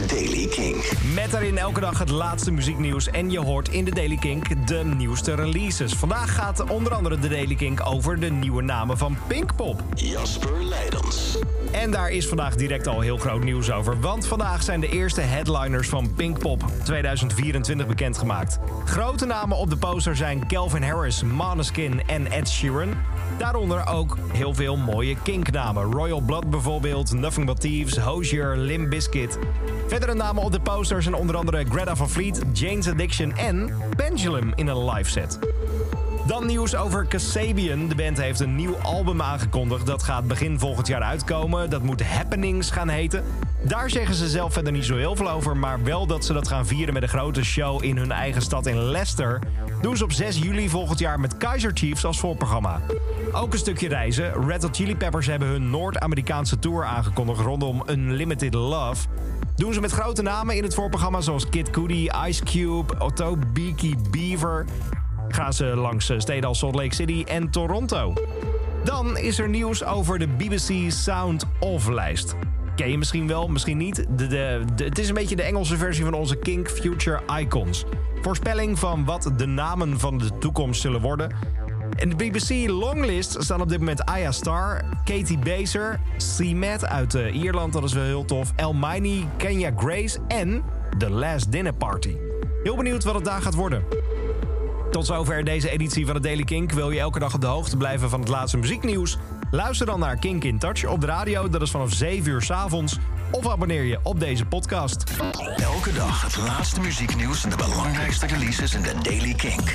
Daily Kink. Met daarin elke dag het laatste muzieknieuws. En je hoort in de Daily Kink de nieuwste releases. Vandaag gaat onder andere de Daily Kink over de nieuwe namen van Pinkpop. Jasper Leidens. En daar is vandaag direct al heel groot nieuws over. Want vandaag zijn de eerste headliners van Pinkpop 2024 bekendgemaakt. Grote namen op de poster zijn Calvin Harris, Måneskin en Ed Sheeran. Daaronder ook heel veel mooie kinknamen. Royal Blood bijvoorbeeld, Nothing But Thieves, Hozier, Limp Bizkit. Verdere namen op de poster zijn onder andere Greta Van Fleet, Jane's Addiction en Pendulum in een live set. Dan nieuws over Kasabian. De band heeft een nieuw album aangekondigd. Dat gaat begin volgend jaar uitkomen. Dat moet Happenings gaan heten. Daar zeggen ze zelf verder niet zo heel veel over. Maar wel dat ze dat gaan vieren met een grote show in hun eigen stad in Leicester. Doen ze op 6 juli volgend jaar met Kaiser Chiefs als voorprogramma. Ook een stukje reizen. Red Hot Chili Peppers hebben hun Noord-Amerikaanse tour aangekondigd rondom Unlimited Love. Doen ze met grote namen in het voorprogramma zoals Kid Cudi, Ice Cube, Otto Beaky Beaver gaan ze langs eh, steden als Salt Lake City en Toronto. Dan is er nieuws over de BBC Sound Off-lijst. Ken je misschien wel, misschien niet. De, de, het is een beetje de Engelse versie van onze Kink Future Icons. Voorspelling van wat de namen van de toekomst zullen worden. In de BBC Longlist staan op dit moment Aya Star, Katie Baser, C-Matt uit uh, Ierland, dat is wel heel tof, Elmini, Kenya Grace en The Last Dinner Party. Heel benieuwd wat het daar gaat worden. Tot zover deze editie van de Daily Kink. Wil je elke dag op de hoogte blijven van het laatste muzieknieuws? Luister dan naar Kink in Touch op de radio. Dat is vanaf 7 uur s avonds. Of abonneer je op deze podcast. Elke dag het laatste muzieknieuws en de belangrijkste releases in de Daily Kink.